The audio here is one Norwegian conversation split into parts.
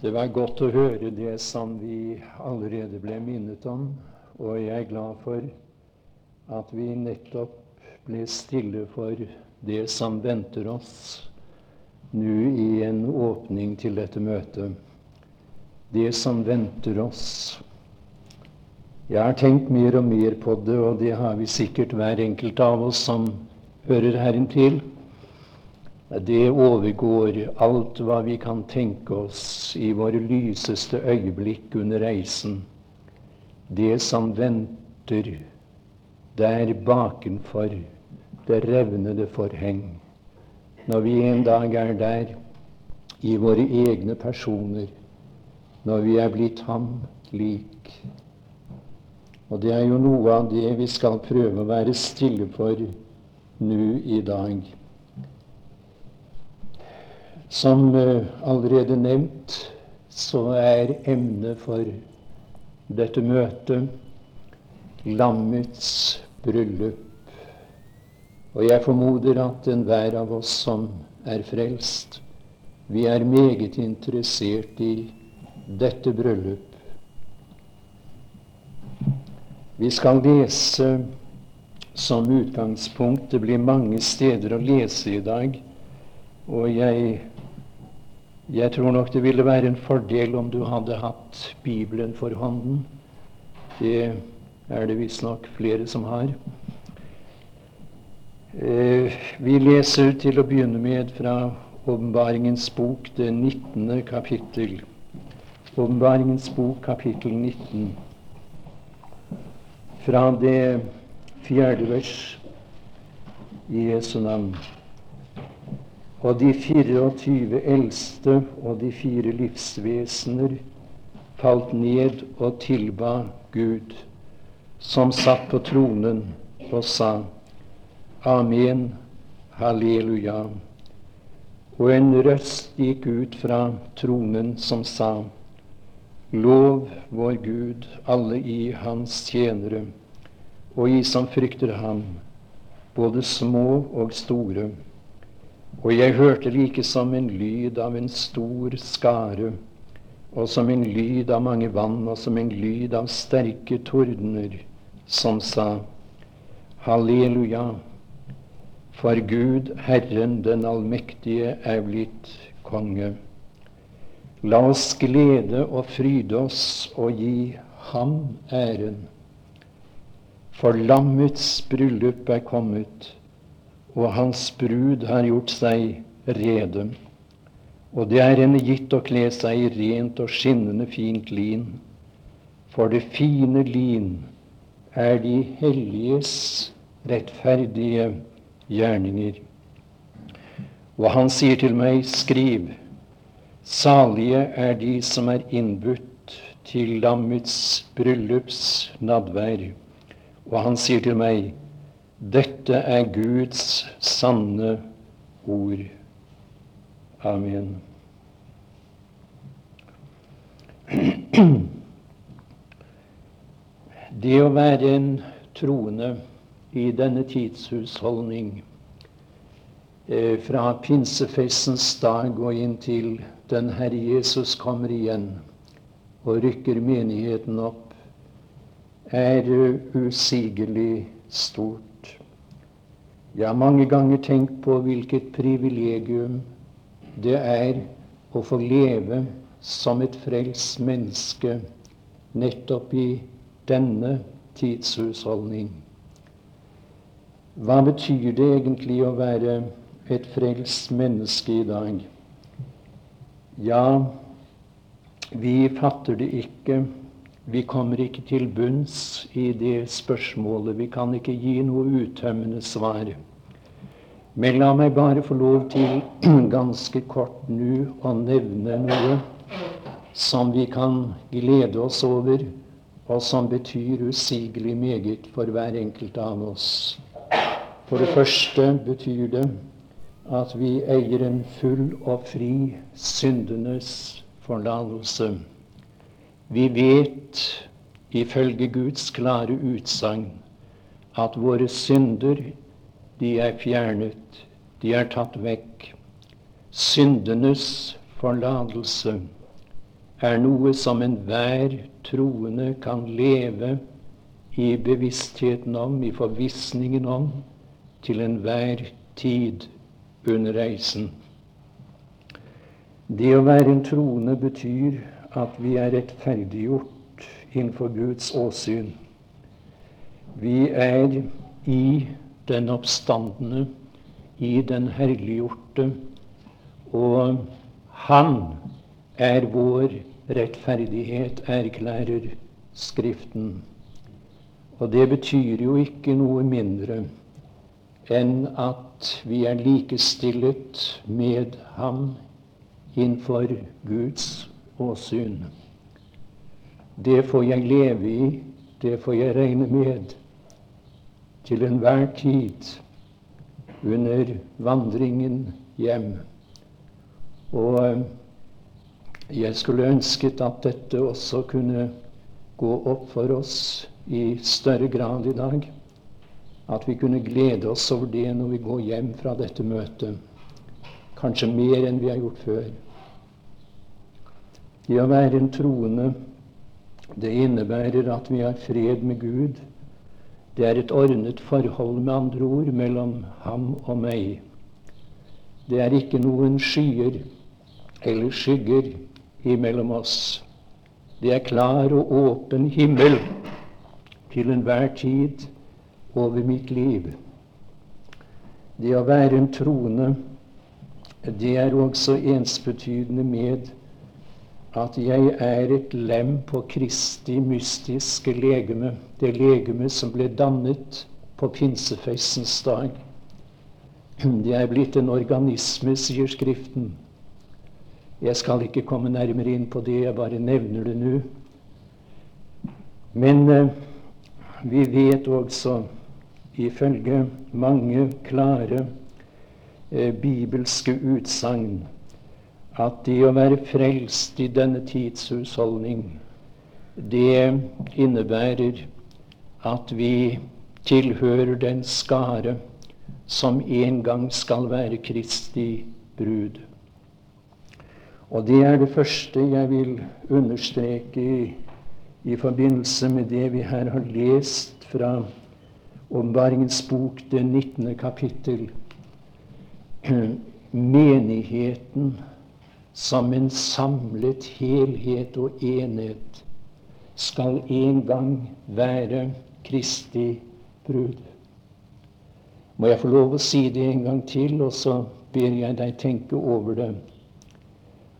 Det var godt å høre det som vi allerede ble minnet om, og jeg er glad for at vi nettopp ble stille for det som venter oss nå i en åpning til dette møtet. Det som venter oss. Jeg har tenkt mer og mer på det, og det har vi sikkert hver enkelt av oss som hører Herren til. Det overgår alt hva vi kan tenke oss i våre lyseste øyeblikk under reisen. Det som venter der bakenfor det revnede forheng. Når vi en dag er der i våre egne personer, når vi er blitt ham lik. Og det er jo noe av det vi skal prøve å være stille for nå i dag. Som eh, allerede nevnt, så er emnet for dette møtet lammets bryllup. Og jeg formoder at enhver av oss som er frelst, vi er meget interessert i dette bryllup. Vi skal lese som utgangspunkt Det blir mange steder å lese i dag. Og jeg jeg tror nok det ville være en fordel om du hadde hatt Bibelen for hånden. Det er det visstnok flere som har. Eh, vi leser til å begynne med fra Åpenbaringens bok, det 19. kapittel. Åpenbaringens bok, kapittel 19. Fra det fjerde vers i Jesu navn. Og de 24 eldste og de fire livsvesener falt ned og tilba Gud, som satt på tronen, og sa Amen, halleluja. Og en røst gikk ut fra tronen som sa Lov vår Gud, alle i Hans tjenere, og i som frykter Ham, både små og store. Og jeg hørte like som en lyd av en stor skare, og som en lyd av mange vann, og som en lyd av sterke tordener, som sa, Halleluja, for Gud, Herren den allmektige, er blitt konge. La oss glede og fryde oss og gi Ham æren. For lammets bryllup er kommet, og hans brud har gjort seg rede. Og det er henne gitt å kle seg i rent og skinnende fint lin. For det fine lin er de helliges rettferdige gjerninger. Og han sier til meg, skriv, salige er de som er innbudt til lammets bryllups nadvær. Og han sier til meg, dette er Guds sanne ord. Amen. Det å være en troende i denne tidshusholdning eh, fra pinsefestens dag og inntil den Herre Jesus kommer igjen og rykker menigheten opp, er usigelig stort. Jeg har mange ganger tenkt på hvilket privilegium det er å få leve som et frelst menneske nettopp i denne tidshusholdning. Hva betyr det egentlig å være et frelst menneske i dag? Ja, vi fatter det ikke. Vi kommer ikke til bunns i det spørsmålet. Vi kan ikke gi noe uttømmende svar. Men la meg bare få lov til ganske kort nå å nevne noe som vi kan glede oss over, og som betyr usigelig meget for hver enkelt av oss. For det første betyr det at vi eier en full og fri syndenes forlatelse. Vi vet, ifølge Guds klare utsagn, at våre synder de er fjernet, de er tatt vekk. Syndenes forlatelse er noe som enhver troende kan leve i bevisstheten om, i forvissningen om, til enhver tid under reisen. Det å være en troende betyr at vi er rettferdiggjort innenfor Guds åsyn. Vi er i den oppstandende, i den herliggjorte, og Han er vår rettferdighet, erklærer Skriften. Og det betyr jo ikke noe mindre enn at vi er likestillet med ham innenfor Guds åsyn. Det får jeg leve i, det får jeg regne med til enhver tid under vandringen hjem. Og eh, jeg skulle ønsket at dette også kunne gå opp for oss i større grad i dag. At vi kunne glede oss over det når vi går hjem fra dette møtet. Kanskje mer enn vi har gjort før. Det å være en troende, det innebærer at vi har fred med Gud det er et ordnet forhold, med andre ord, mellom ham og meg. Det er ikke noen skyer eller skygger imellom oss. Det er klar og åpen himmel til enhver tid over mitt liv. Det å være en troende, det er også ensbetydende med at jeg er et lem på Kristi mystiske legeme, det legeme som ble dannet på pinsefestens dag. Det er blitt en organisme, sier Skriften. Jeg skal ikke komme nærmere inn på det, jeg bare nevner det nå. Men eh, vi vet også, ifølge mange klare eh, bibelske utsagn, at det å være frelst i denne tids husholdning, det innebærer at vi tilhører den skare som en gang skal være Kristi brud. Og det er det første jeg vil understreke i, i forbindelse med det vi her har lest fra Åpenbaringens bok, det 19. kapittel. Menigheten som en samlet helhet og enhet skal en gang være Kristi brud. Må jeg få lov å si det en gang til, og så ber jeg deg tenke over det.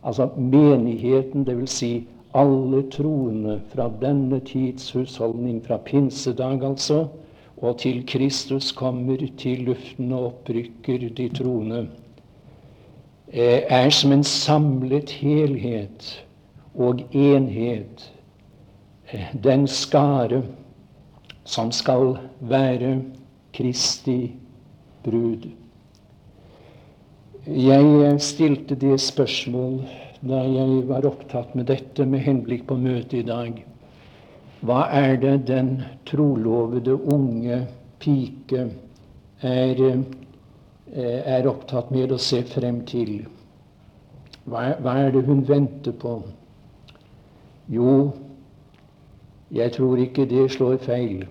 Altså menigheten, dvs. Si alle troende fra denne tids husholdning, fra pinsedag altså, og til Kristus kommer til luften og opprykker de troende er som en samlet helhet og enhet. Eh, den skare som skal være Kristi brud. Jeg stilte det spørsmål da jeg var opptatt med dette med henblikk på møtet i dag. Hva er det den trolovede unge pike er Eh, er opptatt med å se frem til. Hva, hva er det hun venter på? Jo, jeg tror ikke det slår feil.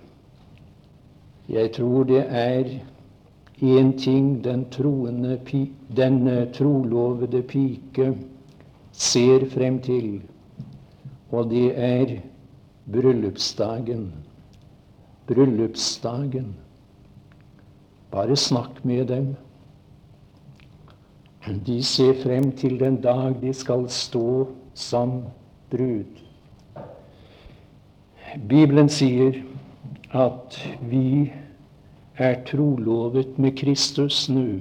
Jeg tror det er én ting den, troende, den trolovede pike ser frem til, og det er bryllupsdagen. Bryllupsdagen. Bare snakk med dem. De ser frem til den dag de skal stå som brud. Bibelen sier at vi er trolovet med Kristus nå.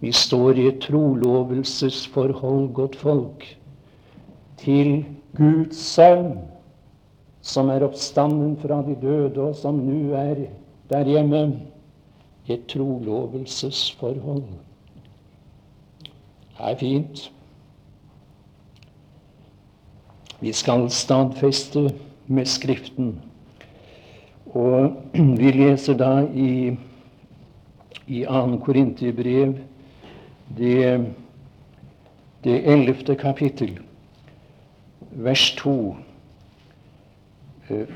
Vi står i et trolovelsesforhold, godt folk, til Guds sønn, som er oppstanden fra de døde, og som nå er der hjemme. Et trolovelsesforhold er fint. Vi skal stadfeste med Skriften. Og vi leser da i, i 2. Korinterbrev det, det ellevte kapittel. vers 2.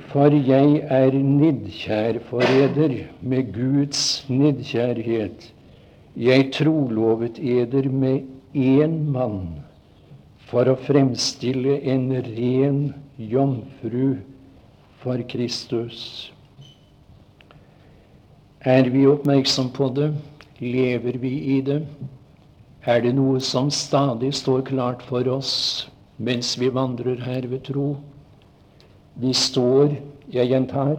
For jeg er nidkjær forræder med Guds nidkjærhet. Jeg trolovet eder med én mann for å fremstille en ren jomfru for Kristus. Er vi oppmerksom på det? Lever vi i det? Er det noe som stadig står klart for oss mens vi vandrer her ved tro? Vi står, jeg gjentar,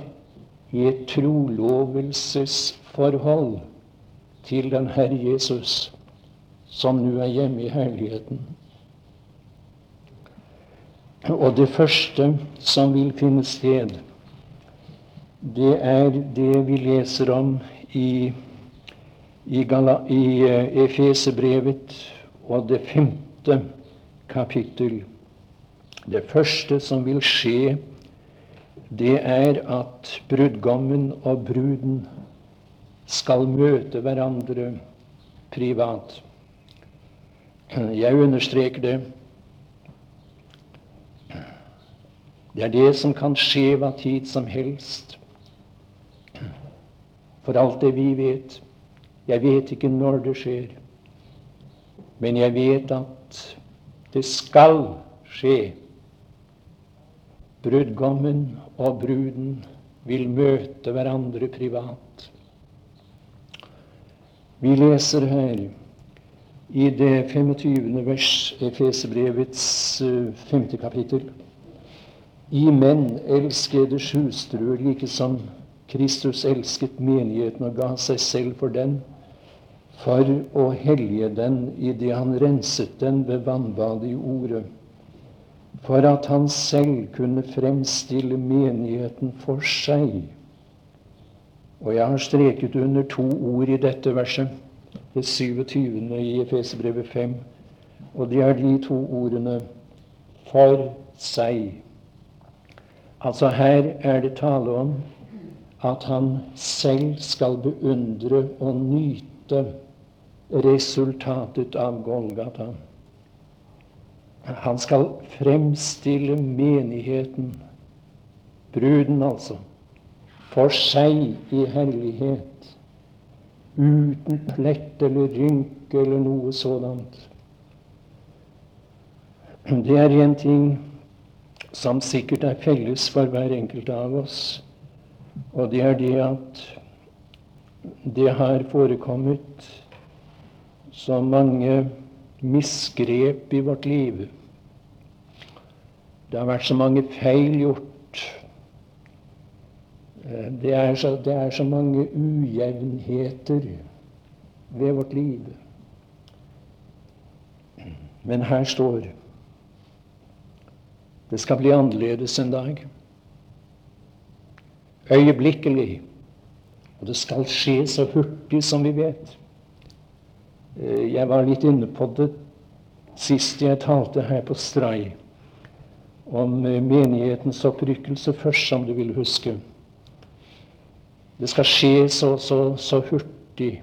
i et trolovelsesforhold til den Herre Jesus, som nå er hjemme i herligheten. Og det første som vil finne sted, det er det vi leser om i, i, i eh, Efesebrevet og det femte kapittel. Det første som vil skje, det er at brudgommen og bruden skal møte hverandre privat. Jeg understreker det Det er det som kan skje hva tid som helst. For alt det vi vet. Jeg vet ikke når det skjer. Men jeg vet at det skal skje. Brudgommen og bruden vil møte hverandre privat. Vi leser her i det 25. vers Efesebrevets eh, femte kapittel. I menn elskede hustruer like som Kristus elsket menigheten og ga seg selv for den, for å hellige den idet han renset den ved vannbadet i Ordet, for at han selv kunne fremstille menigheten for seg. Og jeg har streket under to ord i dette verset, det 27. i Efesebrevet 5, og det er de to ordene 'for seg'. Altså Her er det tale om at han selv skal beundre og nyte resultatet av Golgata. Han skal fremstille menigheten, bruden altså, for seg i herlighet, uten plett eller rynke eller noe sådant. Det er en ting som sikkert er felles for hver enkelt av oss. Og det er det at det har forekommet så mange misgrep i vårt liv. Det har vært så mange feil gjort. Det er så, det er så mange ujevnheter ved vårt liv. Men her står det det skal bli annerledes en dag. Øyeblikkelig. Og det skal skje så hurtig som vi vet. Eh, jeg var litt inne på det sist jeg talte her på Stray om eh, menighetens opprykkelse først, som du vil huske. Det skal skje så, så, så hurtig.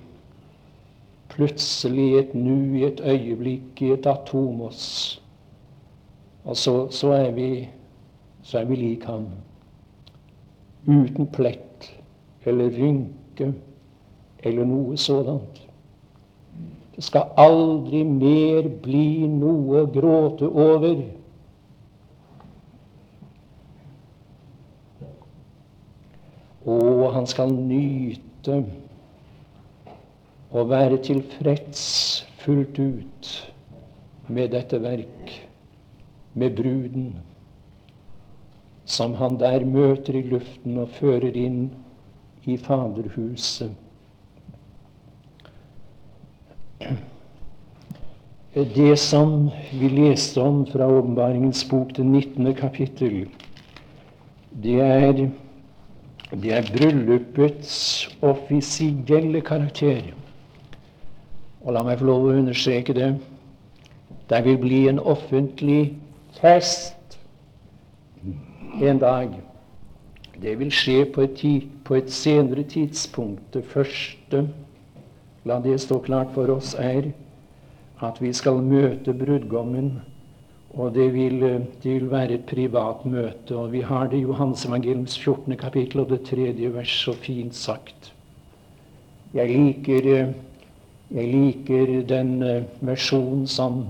Plutselig, i et nu, i et øyeblikk, i et atomos og så, så, er vi, så er vi lik ham. Uten plett eller rynke eller noe sådant. Det skal aldri mer bli noe å gråte over. Og han skal nyte å være tilfreds fullt ut med dette verk med bruden, som han der møter i luften og fører inn i Faderhuset. Det som vi leste om fra Åpenbaringens bok, det 19. kapittel, det er, det er bryllupets offisielle karakter. Og la meg få lov å understreke det. Det vil bli en offentlig fest en dag. Det vil skje på et, på et, senere tidspunkt. Det første, la det stå klart for oss, er at vi skal møte brudgommen Og det vil, det vil, være et privat møte. Og vi har det i Johansevangelens 14. kapittel og det tredje vers så fint sagt. Jeg liker, jeg liker den eh, versjonen som,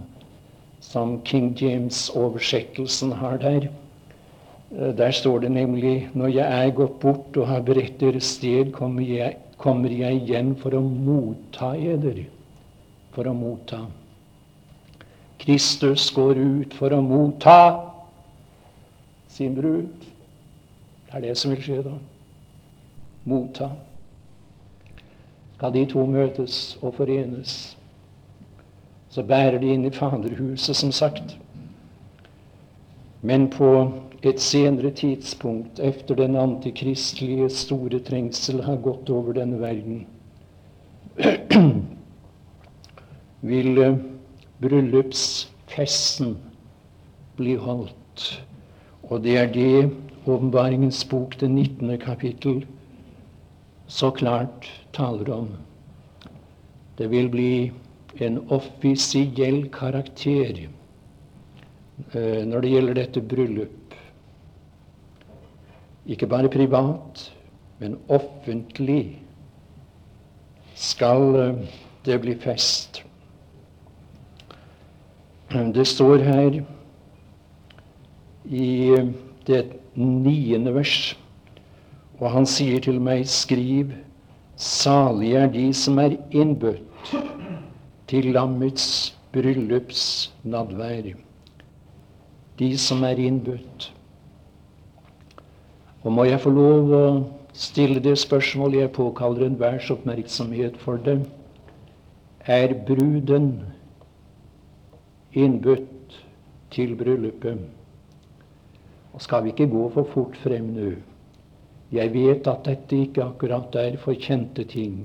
som King James-oversettelsen har der. Eh, der står det nemlig når jeg er gått bort og har beredt deres sted, kommer jeg, kommer jeg igjen for å motta eder. For å motta. Kristus går ut for å motta sin brud. Det er det som vil skje da. Motta. Skal de to møtes og forenes, så bærer de inn i Faderhuset, som sagt. Men på et senere tidspunkt, efter den antikristelige store trengsel har gått over denne verden, vil bryllupsfesten blir holdt. Og det er det Åpenbaringens bok, det 19. kapittel, så klart taler om. Det vil bli en offisiell karakter eh, når det gjelder dette bryllup. Ikke bare privat, men offentlig skal eh, det bli fest. Det står her i det niende vers, og han sier til meg, skriv, salig er de som er innbudt til lammets bryllupsnadvær. De som er innbudt. Og må jeg få lov å stille det spørsmålet jeg påkaller enhvers oppmerksomhet for det. Er bruden innbudt til bryllupet. Og skal vi ikke gå for fort frem nå? Jeg vet at dette ikke akkurat er for kjente ting.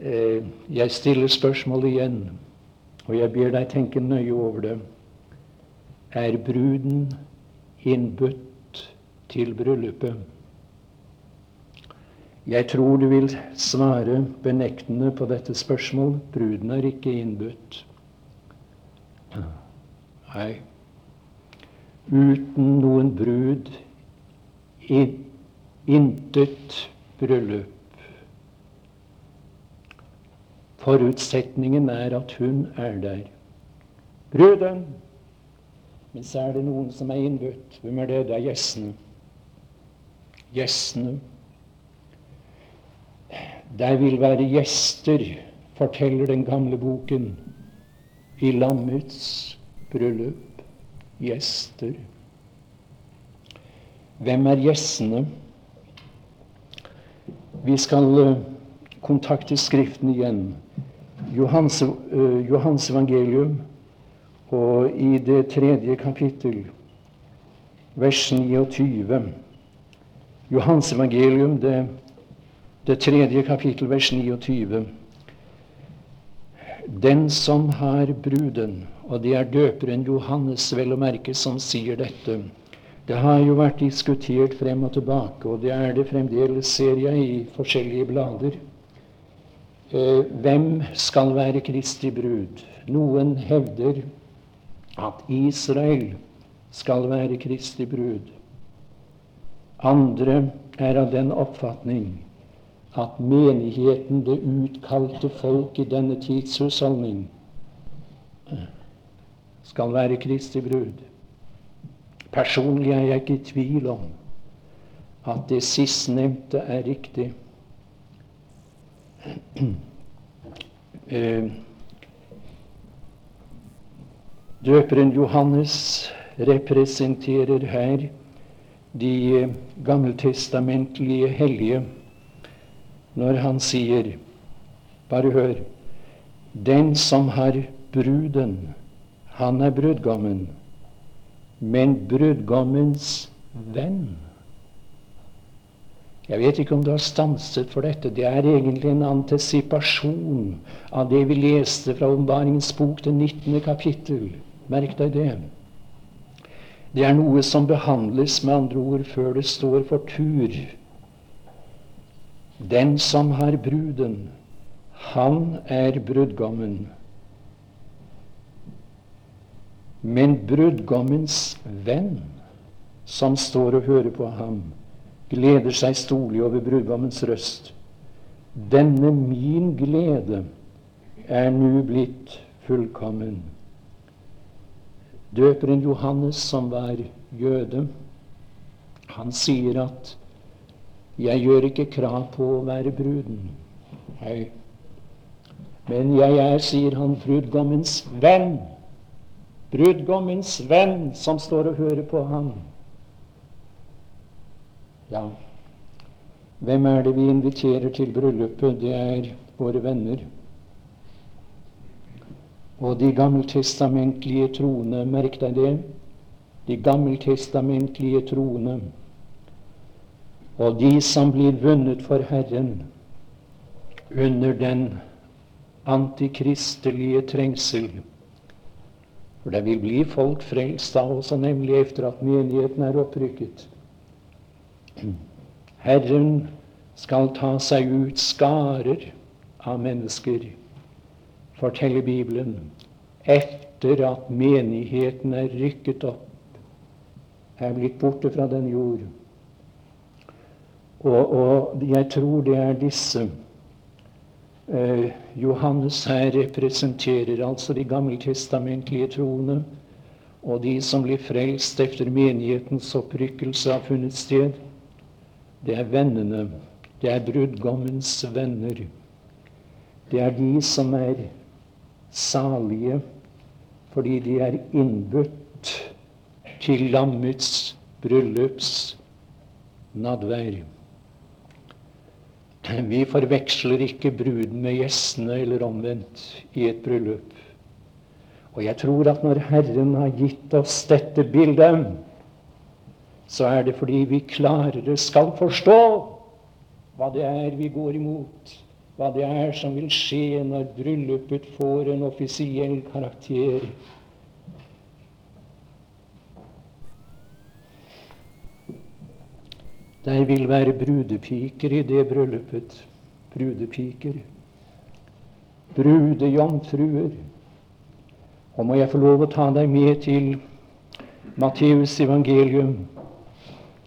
Eh, jeg stiller spørsmålet igjen, og jeg ber deg tenke nøye over det. Er bruden innbudt til bryllupet? Jeg tror du vil svare benektende på dette spørsmål. Bruden er ikke innbudt. Nei. Uten noen brud, intet bryllup. Forutsetningen er at hun er der. Bruden. Men så er det noen som er innbudt. Hvem er det? Det er gjestene. Gjestene. Der vil være gjester, forteller den gamle boken i lammets bryllup gjester. Hvem er gjestene? Vi skal uh, kontakte Skriften igjen. Johans, uh, Johans, evangelium og i det tredje kapittel, vers 29. Johans evangelium, det, det tredje kapittel, vers 29. Den som har bruden, og det er døperen Johannes vel å merke som sier dette. Det har jo vært diskutert frem og tilbake, og det er det fremdeles, ser jeg, i forskjellige blader. Eh, hvem skal være Kristi brud? Noen hevder at Israel skal være Kristi brud. Andre er av den oppfatning at menigheten, det utkalte folk i denne tids skal være Kristi brud. Personlig er jeg ikke i tvil om at det sistnevnte er riktig. Eh, døperen Johannes representerer her de gammeltestamentlige hellige når han sier Bare hør. Den som har bruden, han er brudgommen. Men brudgommens venn Jeg vet ikke om du har stanset for dette. Det er egentlig en antisipasjon av det vi leste fra Åpenbaringens bok, det 19. kapittel. Merk deg det. Det er noe som behandles, med andre ord, før det står for tur. Den som har bruden, han er brudgommen. Men brudgommens venn, som står og hører på ham, gleder seg storlig over brudgommens røst. Denne min glede er nu blitt fullkommen. Døperen Johannes, som var jøde, han sier at 'jeg gjør ikke krav på å være bruden'. Nei. Men jeg er, sier han, brudgommens venn. Brudgommens venn som står og hører på ham. Ja, hvem er det vi inviterer til bryllupet? Det er våre venner. Og de gammeltestamentlige troende, merk deg det, de gammeltestamentlige troende og de som blir vunnet for Herren under den antikristelige trengsel. For det vil bli folk frelst da også, nemlig etter at menigheten er opprykket. Herren skal ta seg ut skarer av mennesker forteller Bibelen, etter at menigheten er rykket opp, er blitt borte fra den jord. Og, og jeg tror det er disse eh, Johannes her representerer, altså de gammeltestamentlige troende, og de som blir frelst etter menighetens opprykkelse har funnet sted. Det er vennene. Det er brudgommens venner. Det er de som er salige fordi de er innbudt til lammets bryllups nadvær. Vi forveksler ikke bruden med gjestene eller omvendt i et bryllup. Og jeg tror at når Herren har gitt oss dette bildet, så er det fordi vi klarere skal forstå hva det er vi går imot hva det er som vil skje når bryllupet får en offisiell karakter. Der vil være brudepiker i det bryllupet. Brudepiker. Brudejomfruer. Og må jeg få lov å ta deg med til Matteus evangelium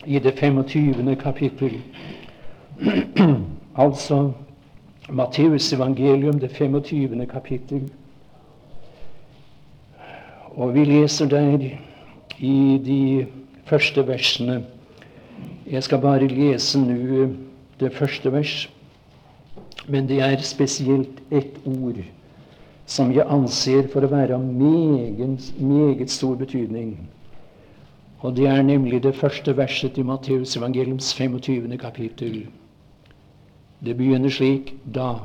i det 25. kapittel. altså Matteus evangelium, det 25. kapittel. Og vi leser der i de første versene Jeg skal bare lese nå det første vers, men det er spesielt ett ord som jeg anser for å være av meget, meget stor betydning. Og det er nemlig det første verset i Matteus evangeliums 25. kapittel. Det begynner slik da.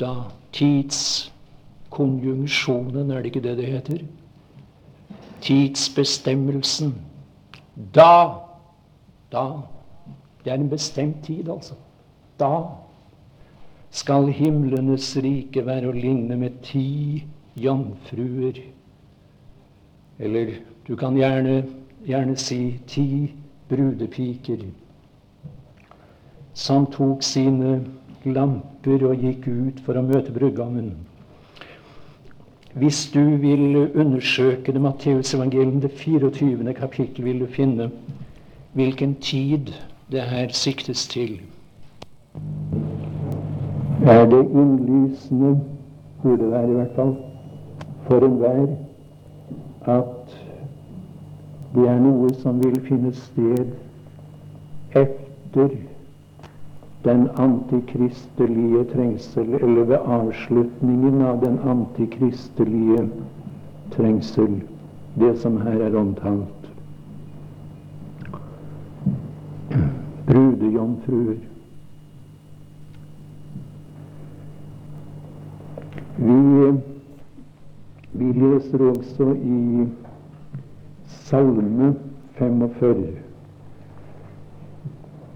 Da. Tidskonjunksjonen, er det ikke det det heter? Tidsbestemmelsen. Da. Da. Det er en bestemt tid, altså. Da skal himlenes rike være å ligne med ti jomfruer. Eller du kan gjerne, gjerne si ti brudepiker som tok sine lamper og gikk ut for å møte brudgommen. Hvis du vil undersøke det Matteusevangeliet, det 24. kapittel, vil du finne hvilken tid det her siktes til. Er det innlysende, burde det være i hvert fall, for enhver at det er noe som vil finne sted etter den antikristelige trengsel, eller ved avslutningen av den antikristelige trengsel, det som her er omtalt. Brudejomfruer. Vi, vi leser også i Salme 45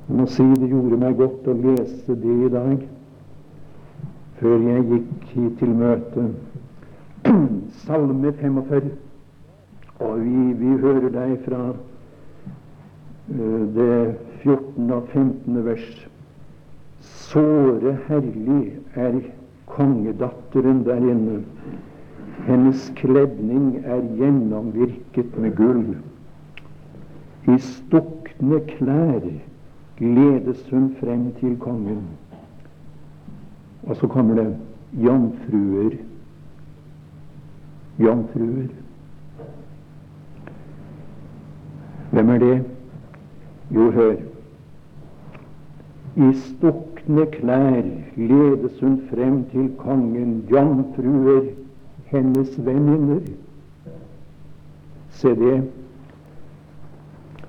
jeg må si det gjorde meg godt å lese det i dag før jeg gikk hit til møtet. Salme 45. Og vi, vi hører deg fra uh, det 14. og 15. vers. Såre herlig er kongedatteren der inne. Hennes kledning er gjennomvirket med gull. I stukne klær gledes hun frem til kongen. Og så kommer det jomfruer. Jomfruer. Hvem er det? Jo, hør. I stukne klær ledes hun frem til kongen, jomfruer, hennes venninner. Se det.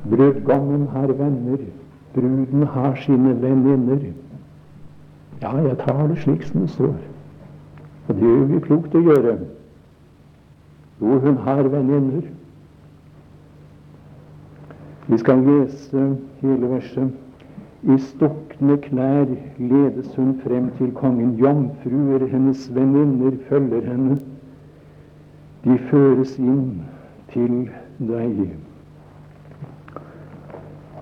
Brudgommen har venner, bruden har sine venninner. Ja, jeg tar det slik som det står. Og det gjør vi klokt å gjøre. Jo, hun har venninner. Vi skal lese hele verset. I stukne knær ledes hun frem til kongen. Jomfruer, hennes venninner, følger henne. De føres inn til deg.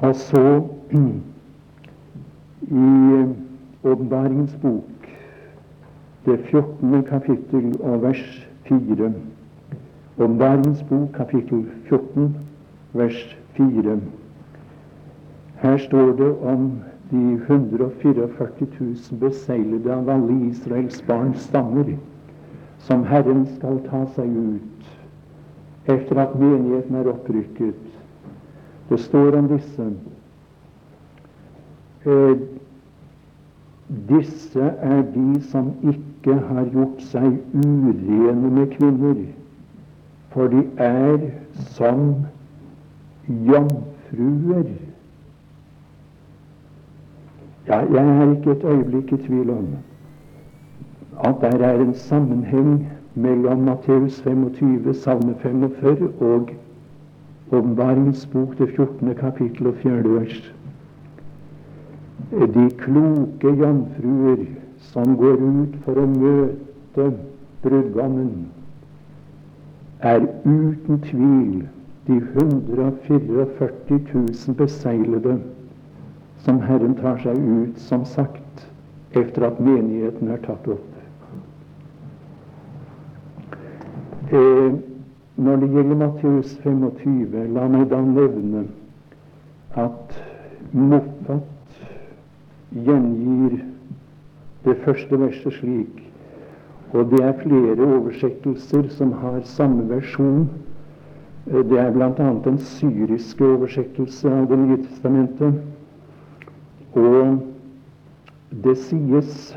Og så i Åpenbaringens bok, det 14. kapittel og vers 4. Åpenbaringens bok, kapittel 14, vers 4. Her står det om de 144 000 beseglede av alle Israels barns stammer, som Herren skal ta seg ut etter at menigheten er opprykket. Det står om disse. Eh, disse er de som ikke har gjort seg urene med kvinner, for de er som jomfruer. Ja, jeg er ikke et øyeblikk i tvil om at der er en sammenheng mellom Matteus 25, Salme 45 og Åpenbaringens bok, det 14. kapittel og 4. vers. De kloke jomfruer som går ut for å møte brudgommen, er uten tvil de 144 000 beseglede som Herren tar seg ut, som sagt, etter at menigheten er tatt opp. Eh, når det gjelder Matteus 25, la meg da nevne at Moffat gjengir det første verset slik, og det er flere oversettelser som har samme versjon. Eh, det er bl.a. den syriske oversettelse av Det nye testamentet og det sies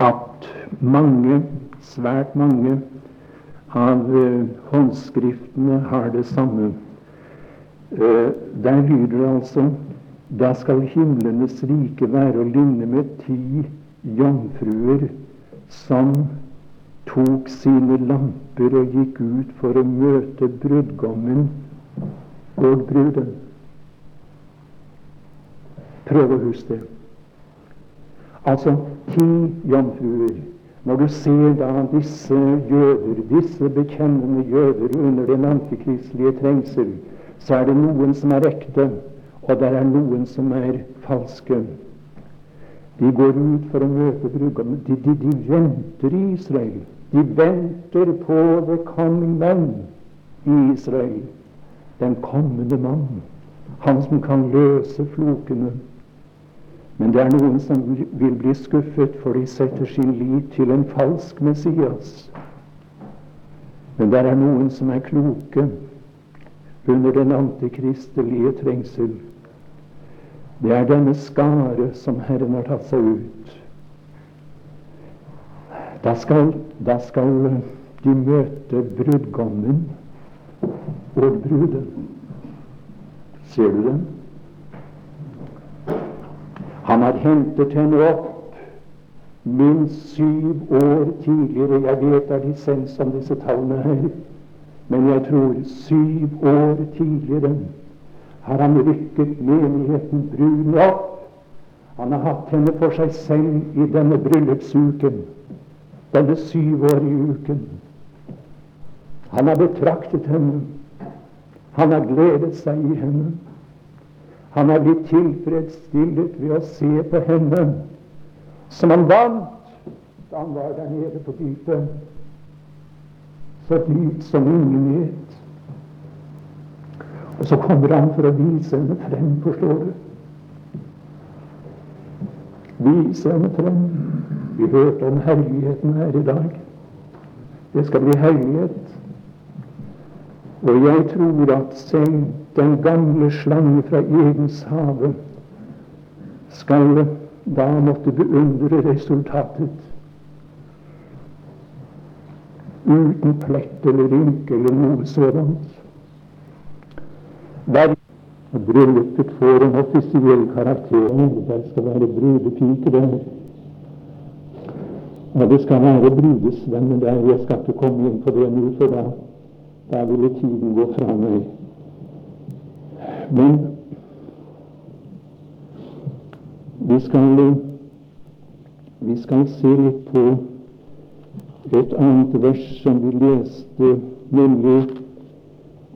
at mange, svært mange, av uh, håndskriftene har det samme. Uh, der lyder det altså da skal himlenes rike være å ligne med ti jomfruer som tok sine lamper og gikk ut for å møte brudgommen og bruden. Prøv å huske det. Altså ti jomfruer. Når du ser da disse jøder, disse bekjennende jøder under den antikristelige trengsel, så er det noen som er ekte, og det er noen som er falske. De går ut for å møte brudgommen. De, de, de, venter i Israel. De venter på the coming man i Israel. Den kommende mann. Han som kan løse flokene. Men det er noen som vil bli skuffet, for de setter sin lit til en falsk Messias. Men det er noen som er kloke under den antikristelige trengsel. Det er denne skare som Herren har tatt seg ut. Da skal, da skal de møte brudgommen og bruden. Ser du dem? Han har hentet henne opp minst syv år tidligere. Jeg vet det er dissens om disse tallene her, men jeg tror syv år tidligere har han rykket menigheten brun opp. Han har hatt henne for seg selv i denne bryllupsuken, denne syvårige uken. Han har betraktet henne. Han har gledet seg i henne. Han har blitt tilfredsstillet ved å se på henne som han vant da han var der nede på dypet. så dypt som ingen vet. Og så kommer han for å vise henne frem, forstår du. Vise henne frem. Vi hørte om herligheten her i dag. Det skal bli herlighet. Og jeg tror at selv den gamle slange fra Edens hage skal da måtte beundre resultatet. Uten plett eller rynke eller noe sådant. Der bryllupet får en offisiell karakter. Det skal være brudepike der. Og det skal være brudesvenner der. Jeg skal ikke komme inn på det nå, for da, da ville tiden gå fra meg. Men vi skal, vi skal se litt på et annet vers som vi leste, nemlig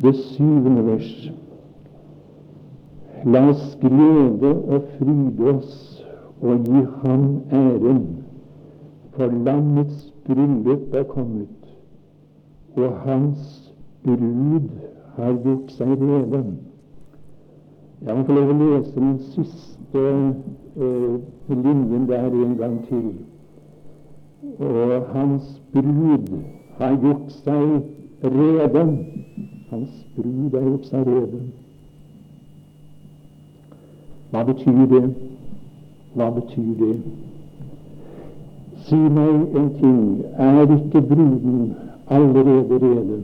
det syvende vers. La oss glede og fryde oss og gi Ham æren for landets bryllup er kommet, og hans brud har gjort seg rede. Jeg må få lov å lese den siste eh, linjen der en gang til. Og hans brud har gjort seg rede. Hans brud har gjort seg rede. Hva betyr det? Hva betyr det? Si meg en ting, er ikke bruden allerede rede?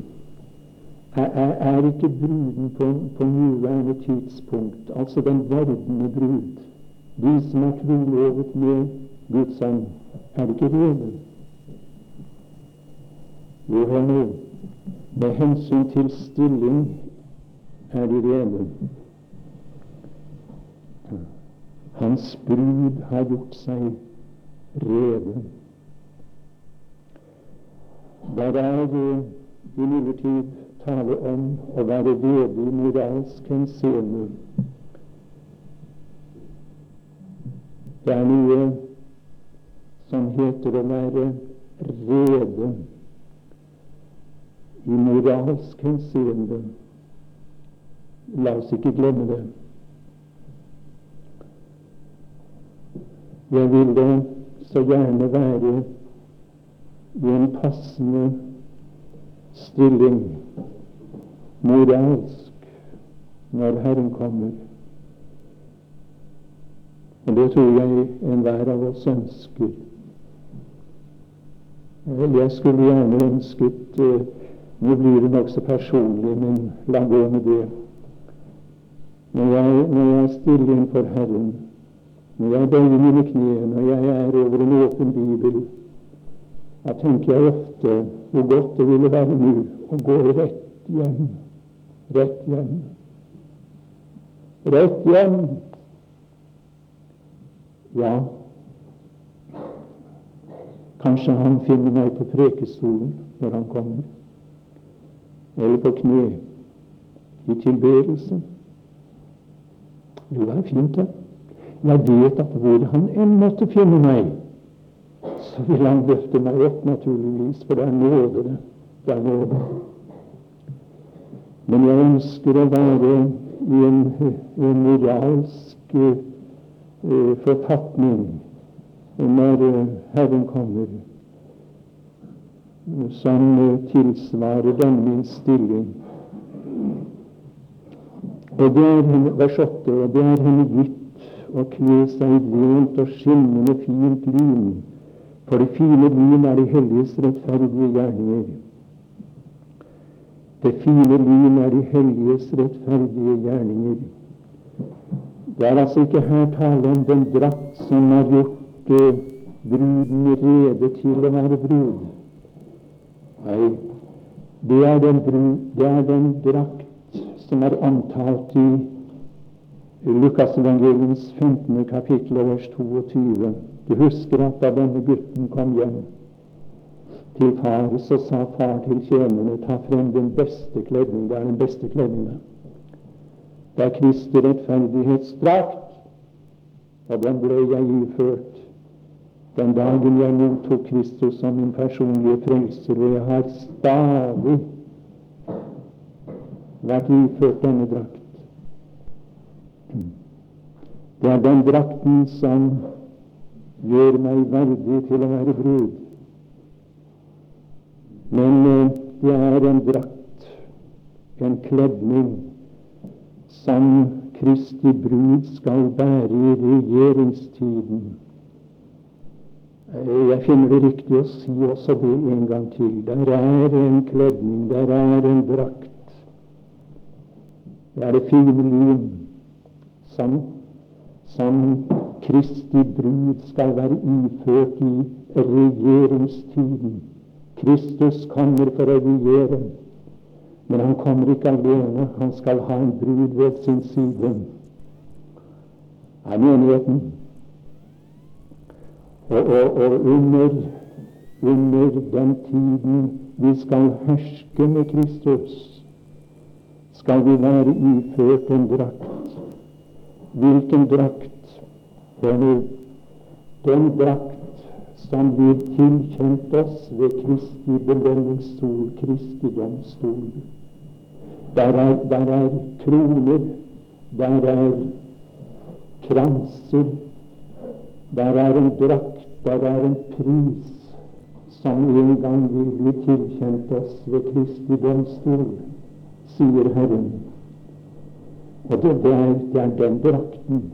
Er, er ikke bruden på, på nåværende tidspunkt, altså den vordende brud, de som er trolovet med Guds ånd, er det ikke rede? Jo, hør nå, med hensyn til stilling er de rede. Hans brud har gjort seg rede. Der er det imidlertid tale om å være rede i moralsk henseende. Det er noe som heter å være rede i moralsk henseende. La oss ikke glemme det. Jeg vil det så gjerne være i en passende stilling moralsk når Herren kommer. Og det tror jeg enhver av oss ønsker. Jeg skulle gjerne ønsket uh, Nå blir det nokså personlig, men la gå med det. Når jeg, når jeg er stille innenfor Herren, når jeg bøyer mine kne, når jeg er over en åpen bibel, da tenker jeg ofte hvor godt det ville være nå å gå rett hjem. Rett hjem. Rett hjem. Ja, kanskje han finner meg på prekestolen når han kommer, eller på kne i tilbedelse. Jo, det er fint, det. Jeg vet at hvor han enn måtte finne meg, så vil han løfte meg opp, naturligvis, for det er nåde. Det, det er nåde. Men jeg ønsker å være i en, en moralsk eh, forfatning når uh, Herren kommer, som uh, tilsvarer denne min stilling. Og det er henne, vers 8, og det er henne gitt å kle seg i rent og skinnende fint lyn. for det fine lyn er de helliges rettferdige gjerninger. Det fine lyn er de helliges rettferdige gjerninger. Det er altså ikke her tale om den drakt som har gjort eh, bruden rede til å være brud. Nei, det er den, den drakt som er omtalt i Lukasevangeliens 15. kapittel vers 22. Du husker at da denne gutten kom hjem til far, så sa far til tjenerne ta frem den beste kledning. Det er den beste kledninga. Det er Kristi rettferdighetsdrakt, og den ble jeg iført. den dagen jeg mottok Kristus som min personlige frelser, og jeg har stadig vært iført denne drakt. Det er den drakten som gjør meg verdig til å være brud. Men eh, det er en drakt, en kledning, som Kristi brud skal bære i regjeringstiden. Eh, jeg finner det riktig å si også det en gang til. Der er en kledning, der er en drakt. Det er det fine liv som som Kristi brud skal være iført i regjeringstiden. Kristus kommer for å regjere, men han kommer ikke alene. Han skal ha en brud ved sin side. Er menigheten. Og, og, og under, under den tiden vi skal herske med Kristus, skal vi være iført en drakt hvilken drakt? Hør nå. Den drakt som blir tilkjent oss ved Kristi belønningsstol, Kristi domstol. Der er, der er kroner, der er kranser, der er en drakt, der er en pris som en gang vil bli tilkjent oss ved Kristi domstol, sier Herren. Og det, er, det er den drakten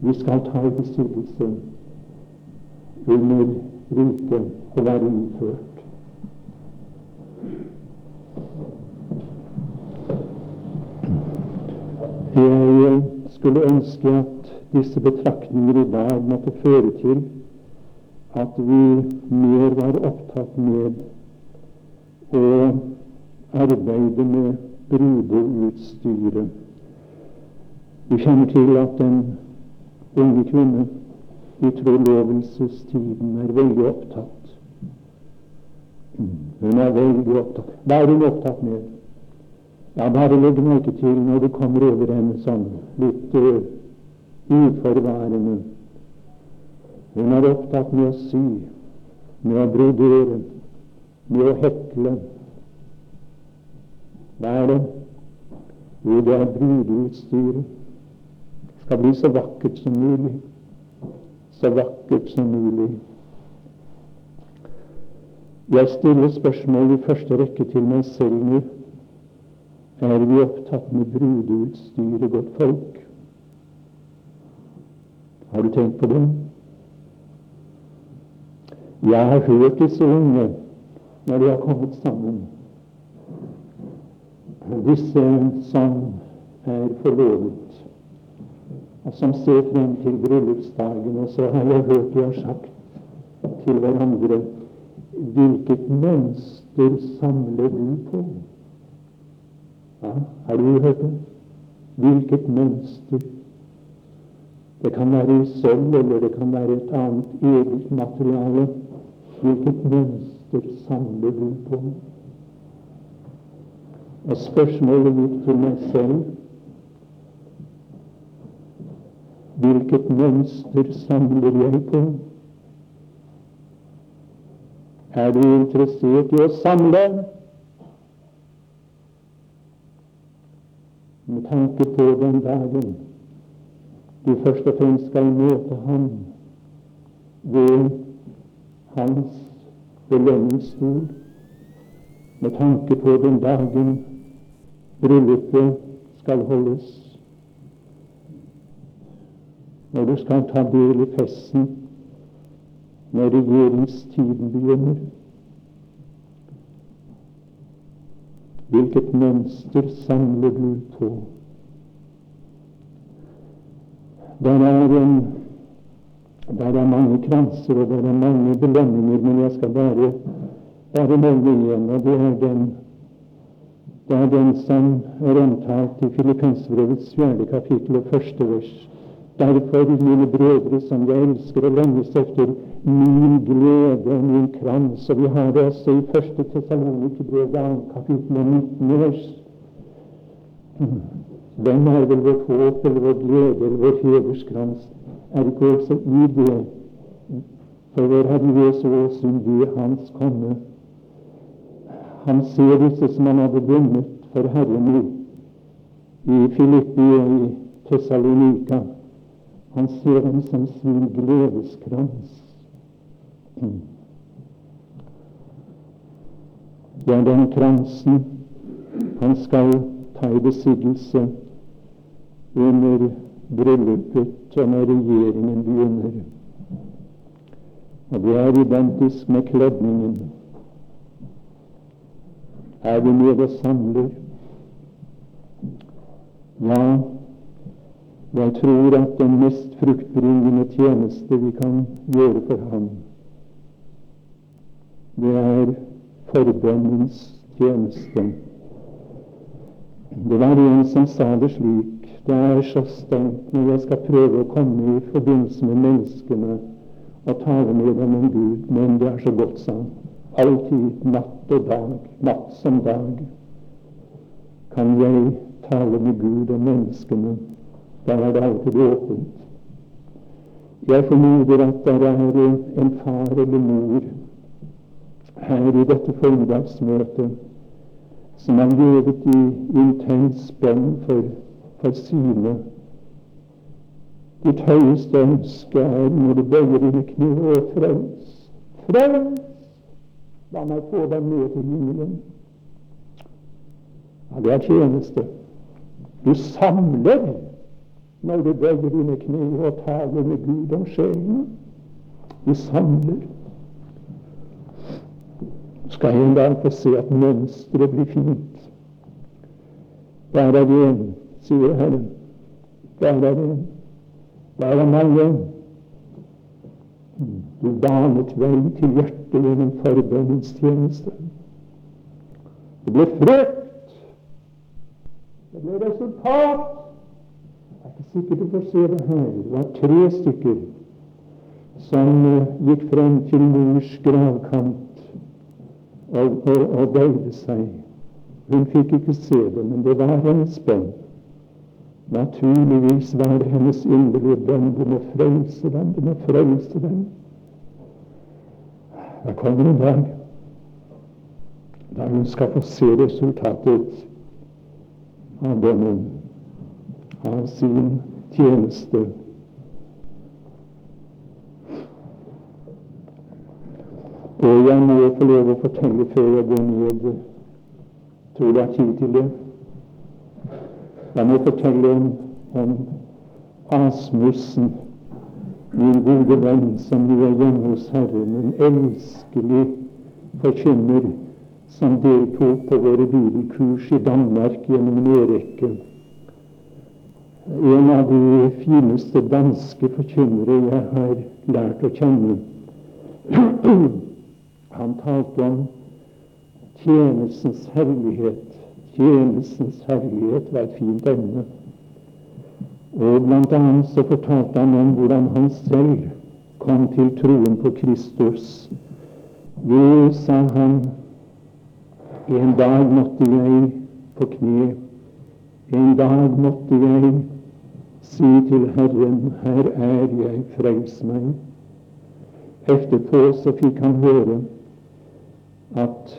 vi skal ta i besittelse under riket og være innført. Jeg skulle ønske at disse betraktninger i dag måtte føre til at vi mer var opptatt med å arbeide med brudeutstyret. Vi kjenner til at den unge kvinne i trolovelsestiden er veldig opptatt. Hun er veldig opptatt. Hva er hun opptatt med? Ja, bare legg merke til når du kommer over henne sånn litt uh, uforvarende. Hun er opptatt med å sy, med å brodere, med å hekle. Hva er det? Jo, det er brudeutstyret skal bli så vakkert som mulig. Så vakkert som mulig. Jeg stiller spørsmål i første rekke til meg selv nå. Er vi opptatt med brudeutstyret, godt folk? Har du tenkt på det? Jeg har hørt disse unge når de har kommet sammen. Disse som er forlovet og som ser frem til bryllupsdagen. Og så har jeg hørt de har sagt til hverandre Hvilket mønster samler du på? Ja, har du hørt det? Hvilket mønster? Det kan være i sølv, eller det kan være et annet eget materiale. Hvilket mønster samler du på? Og spørsmålet mitt til meg selv Hvilket mønster samler jeg på? Er du interessert i å samle? Med tanke på den dagen du først og fremst skal møte ham ved hans belønningsstol, med tanke på den dagen bryllupet skal holdes når du skal ta del i festen når regjeringstiden begynner. Hvilket mønster samler du på? Der er, en, der er mange kranser og der er mange belønninger, men jeg skal bare, bare nevne igjen, og det er den det er den som er omtalt i Filippensbrevets fjerde kapittel og første vers. Derfor, mine brødre, som jeg elsker og lenges etter, min glede og min krans. Og vi har det også i første Tessalonikerbrev, annet kapittel og 19 vers. Hvem er vel vårt håp eller vår glede eller vår hederskrans? Er ikke også i det For vår Herre Jesu åsyn ved Hans komme. Han ser disse som han hadde vunnet for Herren i Filippi og i Tessalonika. Han ser ham som sin gledeskrans. Det er den kransen han skal ta i besittelse under bryllupet og når regjeringen begynner. Og det er identisk med kledningen. Er vi med og samler? Ja, jeg tror at den mest fruktbringende tjeneste vi kan gjøre for ham, det er forbønnens tjeneste. Det var en som sa det slik Det er så stengt når jeg skal prøve å komme i forbindelse med menneskene og tale med dem om Gud, men det er så godt, sa han. Alltid, natt og dag, natt som dag, kan jeg tale med Gud og menneskene. Der er det alltid åpent. Jeg formoder at det er en far eller mor her i dette formiddagsmøtet som har levet i intens spenn for, for sine Ditt høyeste ønske er når du bøyer dine kne frels. Frels! La meg få deg med til himmelen. Ja, det er tjeneste. Du samler når du bøyer dine kne og taler med Gud om sjelen. Du samler. Skal en dag få se at mønsteret blir fint. Der er det en, sier Herren. Der er det en. Der er mange. Du banet vei til hjertet gjennom forbønnens tjeneste. Det ble frukt. Det ble resultat. Er ikke du får se det her. Det var tre stykker som uh, gikk frem til mors gravkant og, og, og bøyde seg. Hun fikk ikke se det, men det var hennes bønn. Naturligvis var det hennes inderlige bønn du må frelse dem, du må frelse dem. Da kommer en dag da hun skal få se resultatet av bønnen, av sin tjeneste. Og jeg må få lov å fortelle før jeg går ned Tror det er tid til det? Jeg må fortelle om, om Asmussen, min gode venn som nå er hjemme hos Herren, en elskelig forkynner som deltok på våre bibelkurs i Danmark gjennom en årrekke. En av de fineste danske forkynnere jeg har lært å kjenne. Han talte om tjenestens herlighet Tjenestens herlighet var et fint emne. Og blant annet så fortalte han om hvordan han selv kom til troen på Kristus. Jo, sa han, en dag måtte jeg på kne, en dag måtte jeg si til Herren, her er jeg, frels meg. Etterpå så fikk han høre at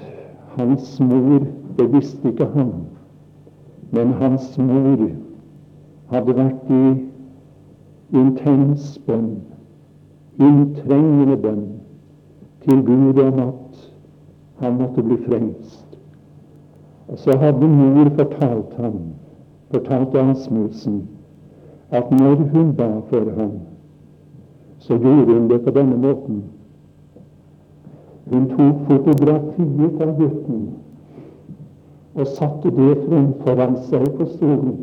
hans mor det visste ikke han. Men hans mor hadde vært i intens bønn, inntrengende bønn, til Gud om at han måtte bli frelst. Og så hadde mor fortalt ham, fortalt Asmussen, at når hun ba for ham, så gjorde hun det på denne måten. Hun tok fotografiet av gutten og satte det frem foran seg på stolen.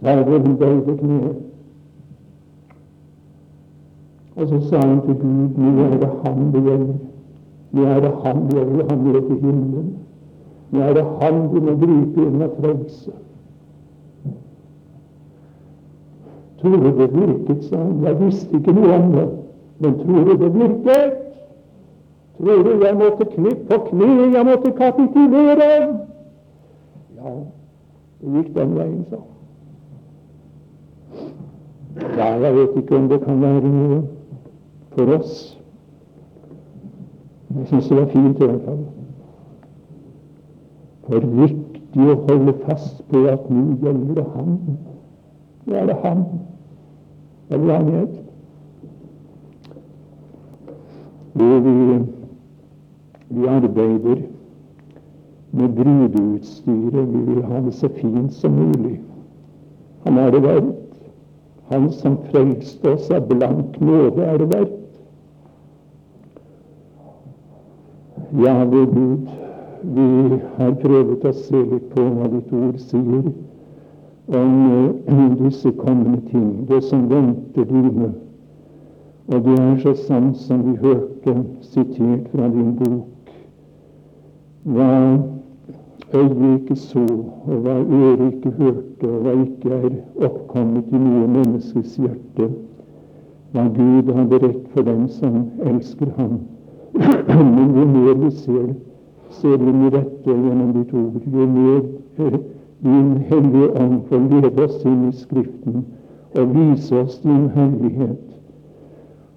Der hvor hun bøyde kneet. Og så sa hun til Gud nå er det Han det gjelder. Nå er det Han det gjelder. Han er til himmelen. Nå er det Han du må gripe inn og frelse. Tror du det virket, sa han. Jeg visste ikke noe om det, men tror du det virket? Tror du jeg måtte knippe på kne, jeg måtte kapitulere? Ja, det gikk den veien, sa Ja, jeg vet ikke om det kan være noe for oss. Jeg syns det var fint i hvert fall. For viktig å holde fast på at nå gjelder det Han. Nå er det Han. Eller hva han het. Vi, vi arbeider med brudeutstyret. Vi vil ha det så fint som mulig. Han er det verdt. Han som frelste oss av blank nåde, er det verdt. Ja, ved Gud, vi har prøvd å se litt på hva ditt ord sier om disse kommende ting, det som venter dine. Og det er så sant som vi hørte sitert fra din bok. Hva øyet ikke så, og hva øret ikke hørte, og hva ikke er oppkommet i noe menneskes hjerte, hva Gud har beredt for dem som elsker Ham. Men jo mer vi ser ser vi med rette gjennom ditt ord, jo mer eh, din Hellige Ånd får lede oss inn i Skriften og vise oss din hellighet.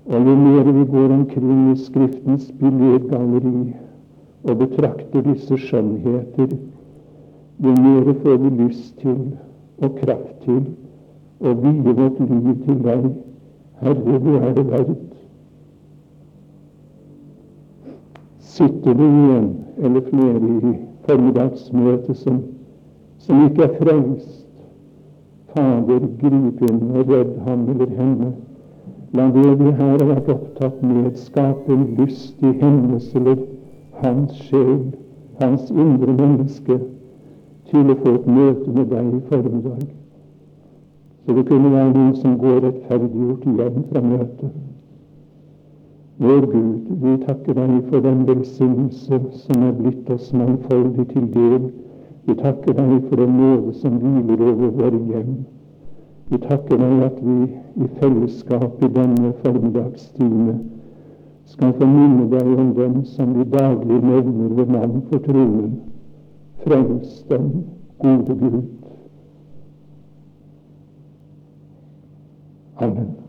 Og jo mer vi går omkring i Skriftens billedgalleri, og betrakter disse skjønnheter, jo mer får vi lyst til og kraft til å vie vårt liv til deg. Herre, du er det verdt. Sitter du igjen eller flere i formiddagsmøtet som, som ikke er frelst? Fader, grip inn og redd ham eller henne. La det vi her har vært opptatt med, skape en lyst i hennes eller hans sjel, hans indre menneske, til å få et møte med deg i formiddag. Så det kunne være noen som går rettferdiggjort hjem fra møtet. Vår Gud, vi takker deg for den velsignelse som er blitt oss mangfoldig til del. Vi takker deg for den nåde som hviler over våre hjem. Vi takker deg at vi i fellesskap i denne formiddagstime skal få minne deg om dem som vi daglig nevner ved navn for troen. Frels dem, gode Gud. Amen.